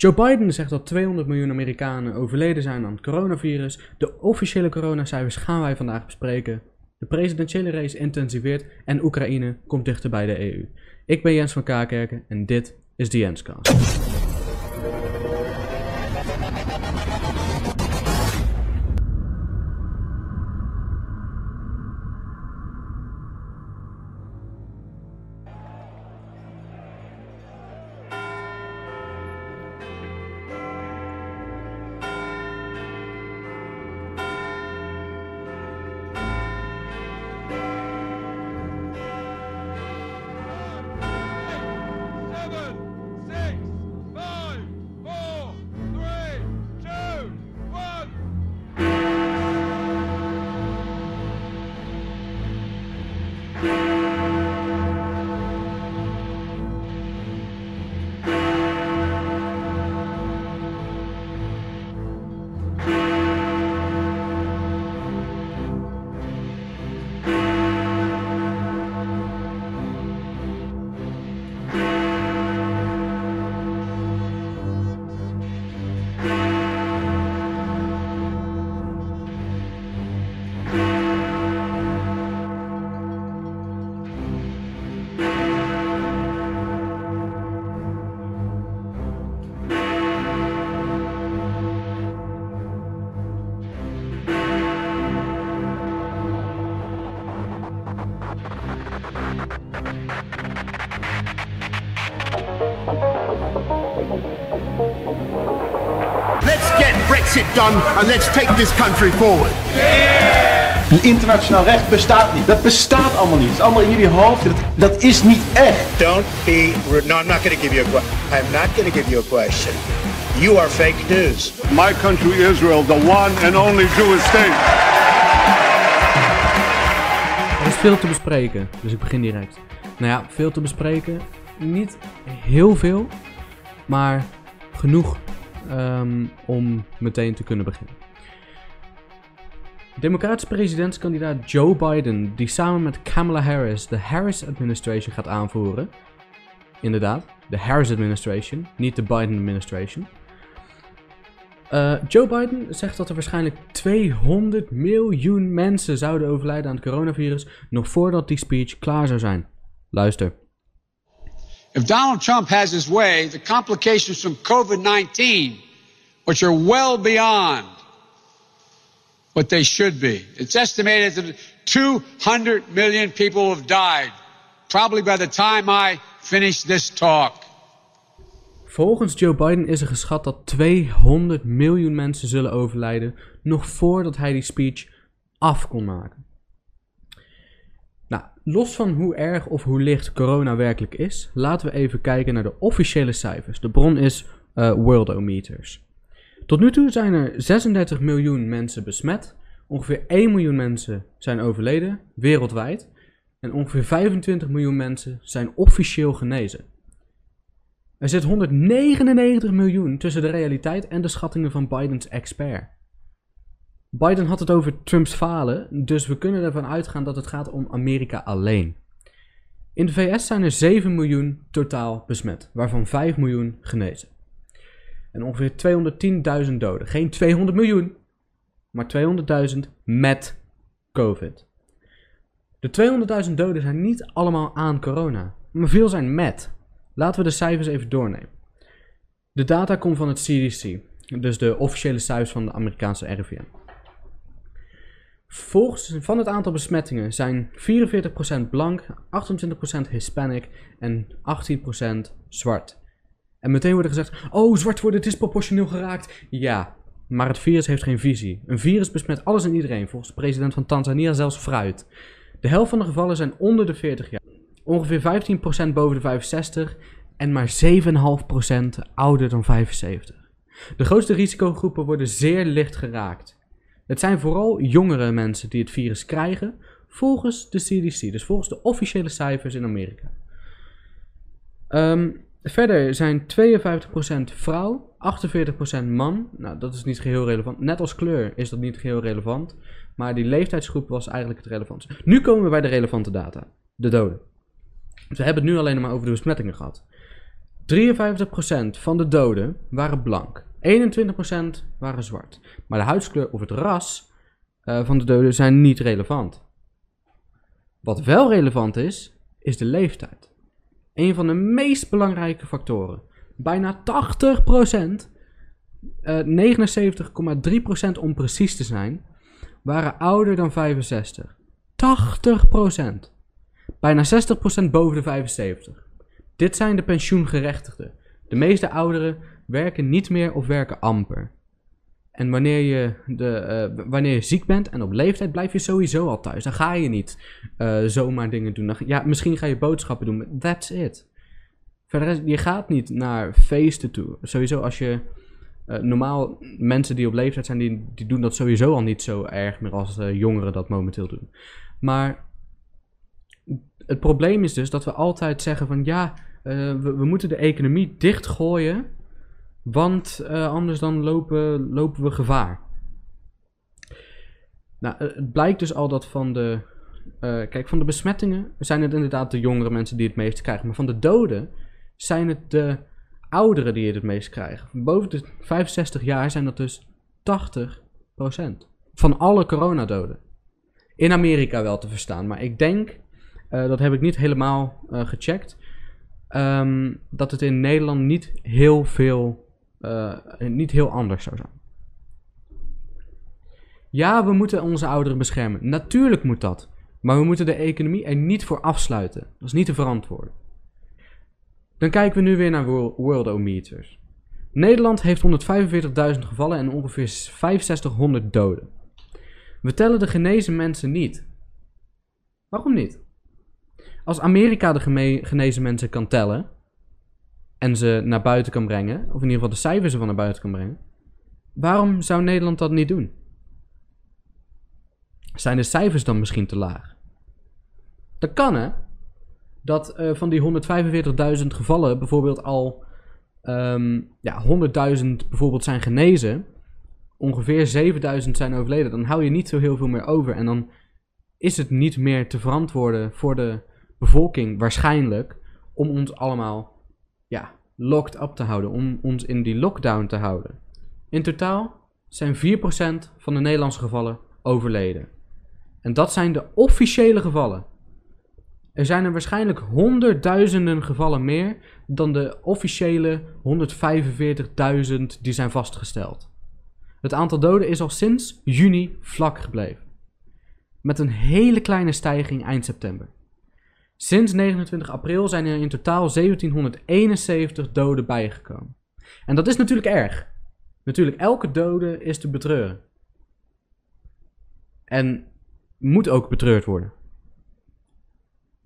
Joe Biden zegt dat 200 miljoen Amerikanen overleden zijn aan het coronavirus. De officiële coronacijfers gaan wij vandaag bespreken. De presidentiële race intensiveert en Oekraïne komt dichter bij de EU. Ik ben Jens van Kaakerken en dit is de Jenscast. Brexit done and let's take this country forward. Internationaal recht bestaat niet. Dat bestaat allemaal niet. Het is allemaal in jullie hoofd. Dat, dat is niet echt. Don't be rude. No, I'm not going to give you a question. I'm not going to give you a question. You are fake news. my country Israel, the one and only Jewish state. Er is veel te bespreken, dus ik begin direct. Nou ja, veel te bespreken. Niet heel veel, maar genoeg ehm, om meteen te kunnen beginnen. Democratische presidentskandidaat Joe Biden, die samen met Kamala Harris de Harris Administration gaat aanvoeren. Inderdaad, de Harris Administration, niet de Biden Administration. Eh, Joe Biden zegt dat er waarschijnlijk 200 miljoen mensen zouden overlijden aan het coronavirus nog voordat die speech klaar zou zijn. Luister. If Donald Trump has his way, the complications from COVID 19, which are well beyond what they should be, it's estimated that 200 million people have died, probably by the time I finish this talk. Volgens Joe Biden is er geschat dat 200 miljoen mensen zullen overlijden nog voordat hij die speech af kon maken. Nou, los van hoe erg of hoe licht corona werkelijk is, laten we even kijken naar de officiële cijfers. De bron is eh, Worldometers. Tot nu toe zijn er 36 miljoen mensen besmet, ongeveer 1 miljoen mensen zijn overleden wereldwijd en ongeveer 25 miljoen mensen zijn officieel genezen. Er zit 199 miljoen tussen de realiteit en de schattingen van Bidens expert. Biden had het over Trumps falen, dus we kunnen ervan uitgaan dat het gaat om Amerika alleen. In de VS zijn er 7 miljoen totaal besmet, waarvan 5 miljoen genezen. En ongeveer 210.000 doden. Geen 200 miljoen, maar 200.000 met COVID. De 200.000 doden zijn niet allemaal aan corona, maar veel zijn met. Laten we de cijfers even doornemen. De data komt van het CDC, dus de officiële cijfers van de Amerikaanse RIVM. Volgens van het aantal besmettingen zijn 44% blank, 28% Hispanic en 18% zwart. En meteen wordt er gezegd: Oh, zwart worden disproportioneel geraakt. Ja, maar het virus heeft geen visie. Een virus besmet alles en iedereen, volgens de president van Tanzania zelfs fruit. De helft van de gevallen zijn onder de 40 jaar. Ongeveer 15% boven de 65 en maar 7,5% ouder dan 75. De grootste risicogroepen worden zeer licht geraakt. Het zijn vooral jongere mensen die het virus krijgen, volgens de CDC, dus volgens de officiële cijfers in Amerika. Ehm, verder zijn 52% vrouw, 48% man. Nou, dat is niet geheel relevant. Net als kleur is dat niet geheel relevant. Maar die leeftijdsgroep was eigenlijk het relevantste. Nu komen we bij de relevante data. De doden. We hebben het nu alleen maar over de besmettingen gehad. 53% van de doden waren blank. 21% waren zwart. Maar de huidskleur of het ras eh, van de doden zijn niet relevant. Wat wel relevant is, is de leeftijd. Een van de meest belangrijke factoren. Bijna 80%, eh 79,3% om precies te zijn, waren ouder dan 65. 80%. Bijna 60% boven de 75. Dit zijn de pensioengerechtigden. De meeste ouderen werken niet meer of werken amper. En wanneer je, de, eh, wanneer je ziek bent en op leeftijd blijf je sowieso al thuis. Dan ga je niet eh, zomaar dingen doen. Ja, misschien ga je boodschappen doen, maar that's it. Verder, je gaat niet naar feesten toe. Sowieso als je... eh, normaal, mensen die op leeftijd zijn, die, die doen dat sowieso al niet zo erg meer als jongeren dat momenteel doen. Maar het probleem is dus dat we altijd zeggen van ja, we, we moeten de economie dichtgooien, want eh, anders dan lopen, lopen we gevaar. Nou, eh, het blijkt dus al dat van de, eh, kijk, van de besmettingen zijn het inderdaad de jongere mensen die het meeste krijgen, maar van de doden zijn het de ouderen die het het meest krijgen. Boven de 65 jaar zijn dat dus 80% van alle coronadoden. In Amerika wel te verstaan, maar ik denk dat heb ik niet helemaal gecheckt. ehm, dat het in Nederland niet heel veel, eh, niet heel anders zou zijn. Ja, we moeten onze ouderen beschermen. Natuurlijk moet dat. Maar we moeten de economie er niet voor afsluiten. Dat is niet te verantwoorden. Dan kijken we nu weer naar Wor- Worldometers. Nederland heeft 145.000 gevallen en ongeveer 6500 doden. We tellen de genezen mensen niet. Waarom niet? Als Amerika de genezen mensen kan tellen en ze naar buiten kan brengen, of in ieder geval de cijfers ervan naar buiten kan brengen, waarom zou Nederland dat niet doen? Zijn de cijfers dan misschien te laag? Dat kan hè. Dat eh, van die 145.000 gevallen bijvoorbeeld al ehm, ja, 100.000 bijvoorbeeld zijn genezen, ongeveer 7000 zijn overleden, dan hou je niet zo heel veel meer over. En dan is het niet meer te verantwoorden voor de bevolking waarschijnlijk om ons allemaal ja, locked up te houden, om ons in die lockdown te houden. In totaal zijn 4% van de Nederlandse gevallen overleden. En dat zijn de officiële gevallen. Er zijn er waarschijnlijk honderdduizenden gevallen meer dan de officiële 145.000 die zijn vastgesteld. Het aantal doden is al sinds juni vlak gebleven. Met een hele kleine stijging eind september. Sinds 29 april zijn er in totaal 1771 doden bijgekomen. En dat is natuurlijk erg. Natuurlijk, elke dode is te betreuren. En moet ook betreurd worden.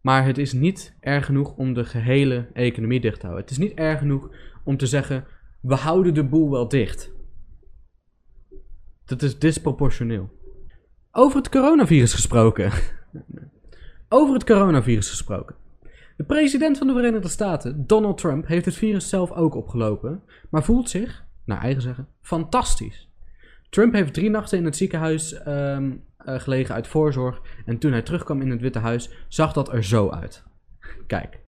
Maar het is niet erg genoeg om de gehele economie dicht te houden. Het is niet erg genoeg om te zeggen: we houden de boel wel dicht. Dat is disproportioneel. Over het coronavirus gesproken. Over het coronavirus gesproken. De president van de Verenigde Staten, Donald Trump, heeft het virus zelf ook opgelopen, maar voelt zich, naar eigen zeggen, fantastisch. Trump heeft drie nachten in het ziekenhuis ehm, eh, gelegen uit voorzorg en toen hij terugkwam in het Witte Huis zag dat er zo uit. Kijk.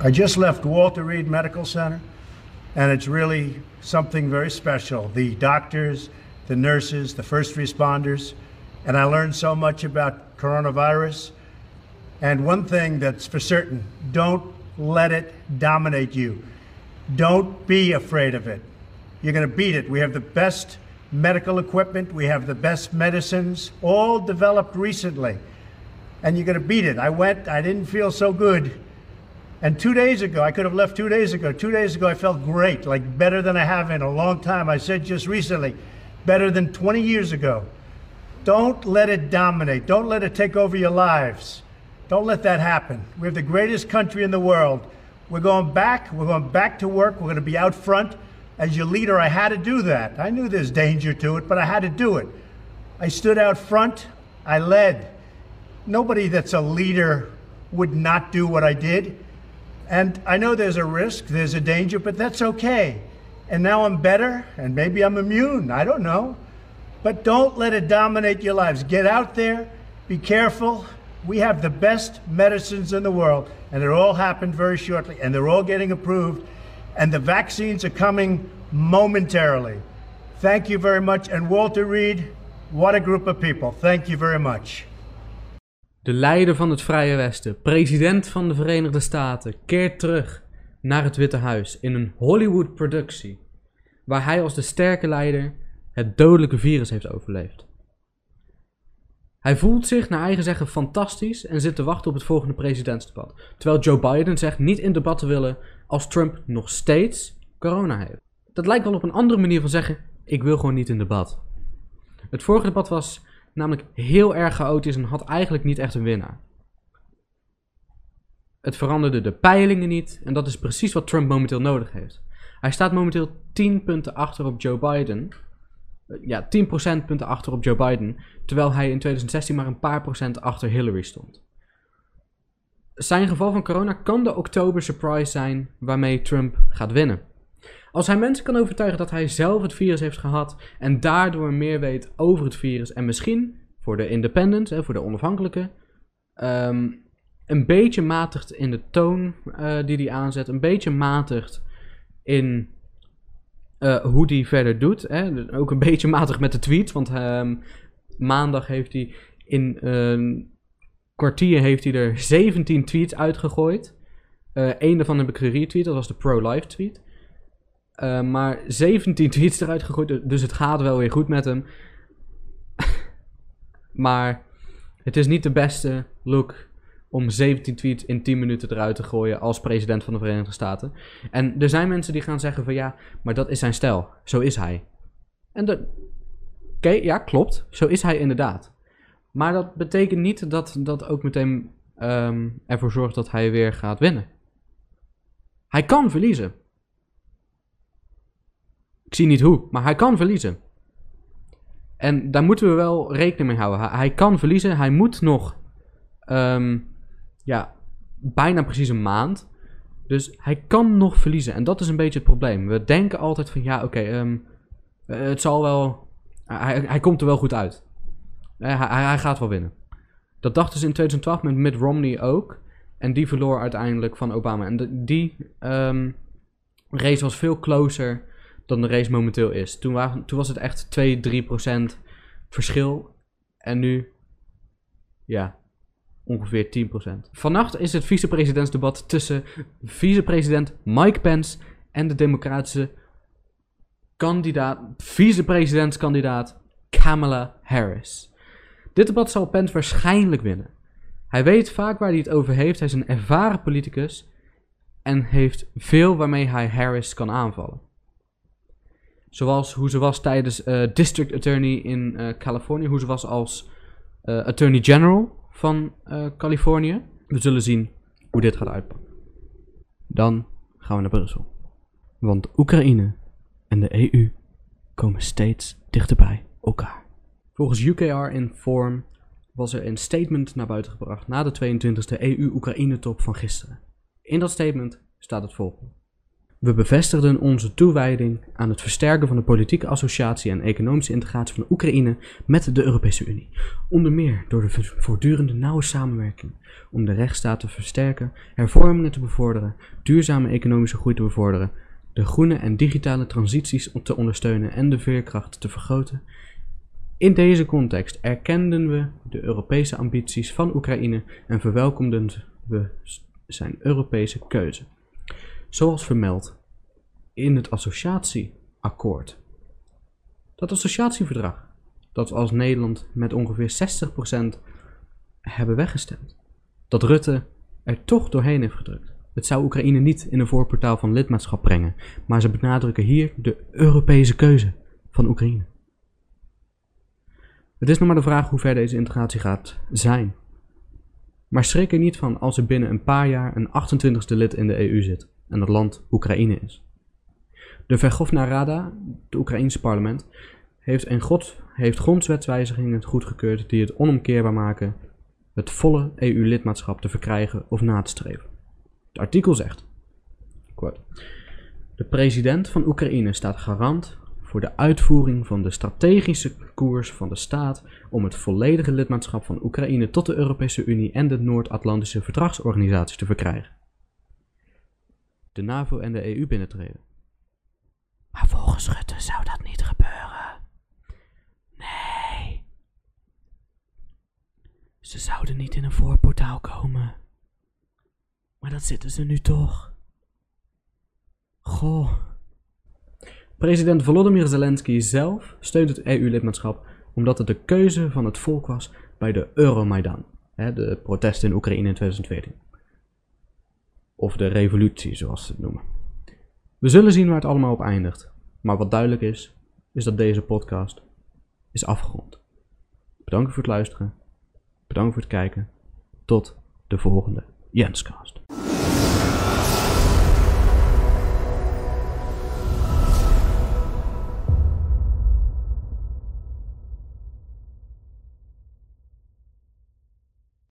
I just left Walter Reed Medical Center, and it's really something very special. The doctors, the nurses, the first responders, and I learned so much about coronavirus. And one thing that's for certain don't let it dominate you. Don't be afraid of it. You're going to beat it. We have the best medical equipment, we have the best medicines, all developed recently. And you're going to beat it. I went, I didn't feel so good. And two days ago, I could have left two days ago. Two days ago, I felt great, like better than I have in a long time. I said just recently, better than 20 years ago. Don't let it dominate. Don't let it take over your lives. Don't let that happen. We have the greatest country in the world. We're going back. We're going back to work. We're going to be out front. As your leader, I had to do that. I knew there's danger to it, but I had to do it. I stood out front. I led. Nobody that's a leader would not do what I did. And I know there's a risk, there's a danger, but that's okay. And now I'm better, and maybe I'm immune. I don't know. But don't let it dominate your lives. Get out there, be careful. We have the best medicines in the world, and it all happened very shortly, and they're all getting approved, and the vaccines are coming momentarily. Thank you very much. And Walter Reed, what a group of people. Thank you very much. De leider van het Vrije Westen, president van de Verenigde Staten, keert terug naar het Witte Huis in een Hollywood-productie, waar hij als de sterke leider het dodelijke virus heeft overleefd. Hij voelt zich naar eigen zeggen fantastisch en zit te wachten op het volgende presidentsdebat, terwijl Joe Biden zegt niet in debat te willen als Trump nog steeds corona heeft. Dat lijkt wel op een andere manier van zeggen: ik wil gewoon niet in debat. Het vorige debat was namelijk heel erg chaotisch en had eigenlijk niet echt een winnaar. Het veranderde de peilingen niet en dat is precies wat Trump momenteel nodig heeft. Hij staat momenteel 10 punten achter op Joe Biden. Eh, Ja, 10 procentpunten achter op Joe Biden, terwijl hij in 2016 maar een paar procent achter Hillary stond. Zijn geval van corona kan de oktober surprise zijn waarmee Trump gaat winnen. Als hij mensen kan overtuigen dat hij zelf het virus heeft gehad en daardoor meer weet over het virus en misschien voor de independents, hè, voor de onafhankelijke, ehm, een beetje matigt in de toon eh, die hij aanzet, een beetje matigt in eh, hoe hij verder doet. Hè. Ook een beetje matig met de tweets, want ehm, maandag heeft hij in een kwartier heeft hij er 17 tweets uitgegooid. Eh Eén daarvan heb ik geretweet, dat was de pro-life tweet. Eh, maar 17 tweets eruit gegooid, dus het gaat wel weer goed met hem. maar het is niet de beste look om 17 tweets in 10 minuten eruit te gooien als president van de Verenigde Staten. En er zijn mensen die gaan zeggen van ja, maar dat is zijn stijl. Zo is hij. En dat... Oké, ja, klopt. Zo is hij inderdaad. Maar dat betekent niet dat dat ook meteen ehm, ervoor zorgt dat hij weer gaat winnen. Hij kan verliezen. Ik zie niet hoe, maar hij kan verliezen. En daar moeten we wel rekening mee houden. Hij, kan verliezen. Hij moet nog, ehm, ja, bijna precies een maand. Dus hij kan nog verliezen. En dat is een beetje het probleem. We denken altijd van, ja, oké, ehm, eh, het zal wel... Hij, hij komt er wel goed uit. Eh, hij, hij gaat wel winnen. Dat dachten ze in 2012 met Mitt Romney ook. En die verloor uiteindelijk van Obama. En die ehm, race was veel closer dan de race momenteel is. Toen, waren, toen was het echt 2, 3 procent verschil. En nu, ja, ongeveer 10 procent. Vannacht is het vicepresidentsdebat tussen vicepresident Mike Pence en de democratische kandidaat, vicepresidentskandidaat Kamala Harris. Dit debat zal Pence waarschijnlijk winnen. Hij weet vaak waar hij het over heeft. Hij is een ervaren politicus en heeft veel waarmee hij Harris kan aanvallen. Zoals hoe ze was tijdens eh, District Attorney in eh, Californië, hoe ze was als eh, Attorney General van Californië. We zullen zien hoe dit gaat uitpakken. Dan gaan we naar Brussel. Want Oekraïne en de EU komen steeds dichterbij elkaar. Volgens UKR Inform was er een statement naar buiten gebracht na de 22e EU-Oekraïne-top van gisteren. In dat statement staat het volgende. We bevestigden onze toewijding aan het versterken van de politieke associatie en economische integratie van Oekraïne met de Europese Unie. Onder meer door de vo- voortdurende nauwe samenwerking om de rechtsstaat te versterken, hervormingen te bevorderen, duurzame economische groei te bevorderen, de groene en digitale transities te ondersteunen en de veerkracht te vergroten. In deze context erkenden we de Europese ambities van Oekraïne en verwelkomden we zijn Europese keuze zoals vermeld in het associatieakkoord. Dat associatieverdrag, dat we als Nederland met ongeveer 60% hebben weggestemd, dat Rutte er toch doorheen heeft gedrukt. Het zou Oekraïne niet in een voorportaal van lidmaatschap brengen, maar ze benadrukken hier de Europese keuze van Oekraïne. Het is nog maar de vraag hoe ver deze integratie gaat zijn. Maar schrik er niet van als er binnen een paar jaar een 28ste lid in de EU zit en dat land Oekraïne is. De Vergovna Rada, het Oekraïense parlement, heeft, een god, heeft grondwetswijzigingen goedgekeurd die het onomkeerbaar maken het volle EU-lidmaatschap te verkrijgen of na te streven. Het artikel zegt: De president van Oekraïne staat garant voor de uitvoering van de strategische koers van de staat om het volledige lidmaatschap van Oekraïne tot de Europese Unie en de Noord-Atlantische Verdragsorganisatie te verkrijgen. De NAVO en de EU binnentreden. Maar volgens Rutte zou dat niet gebeuren. Nee. Ze zouden niet in een voorportaal komen. Maar dat zitten ze nu toch. Goh. President Volodymyr Zelensky zelf steunt het EU-lidmaatschap omdat het de keuze van het volk was bij de Euromaidan, hè, de protesten in Oekraïne in 2014. Of de revolutie, zoals ze het noemen. We zullen zien waar het allemaal op eindigt. Maar wat duidelijk is, is dat deze podcast is afgerond. Bedankt voor het luisteren. Bedankt voor het kijken. Tot de volgende Jenscast.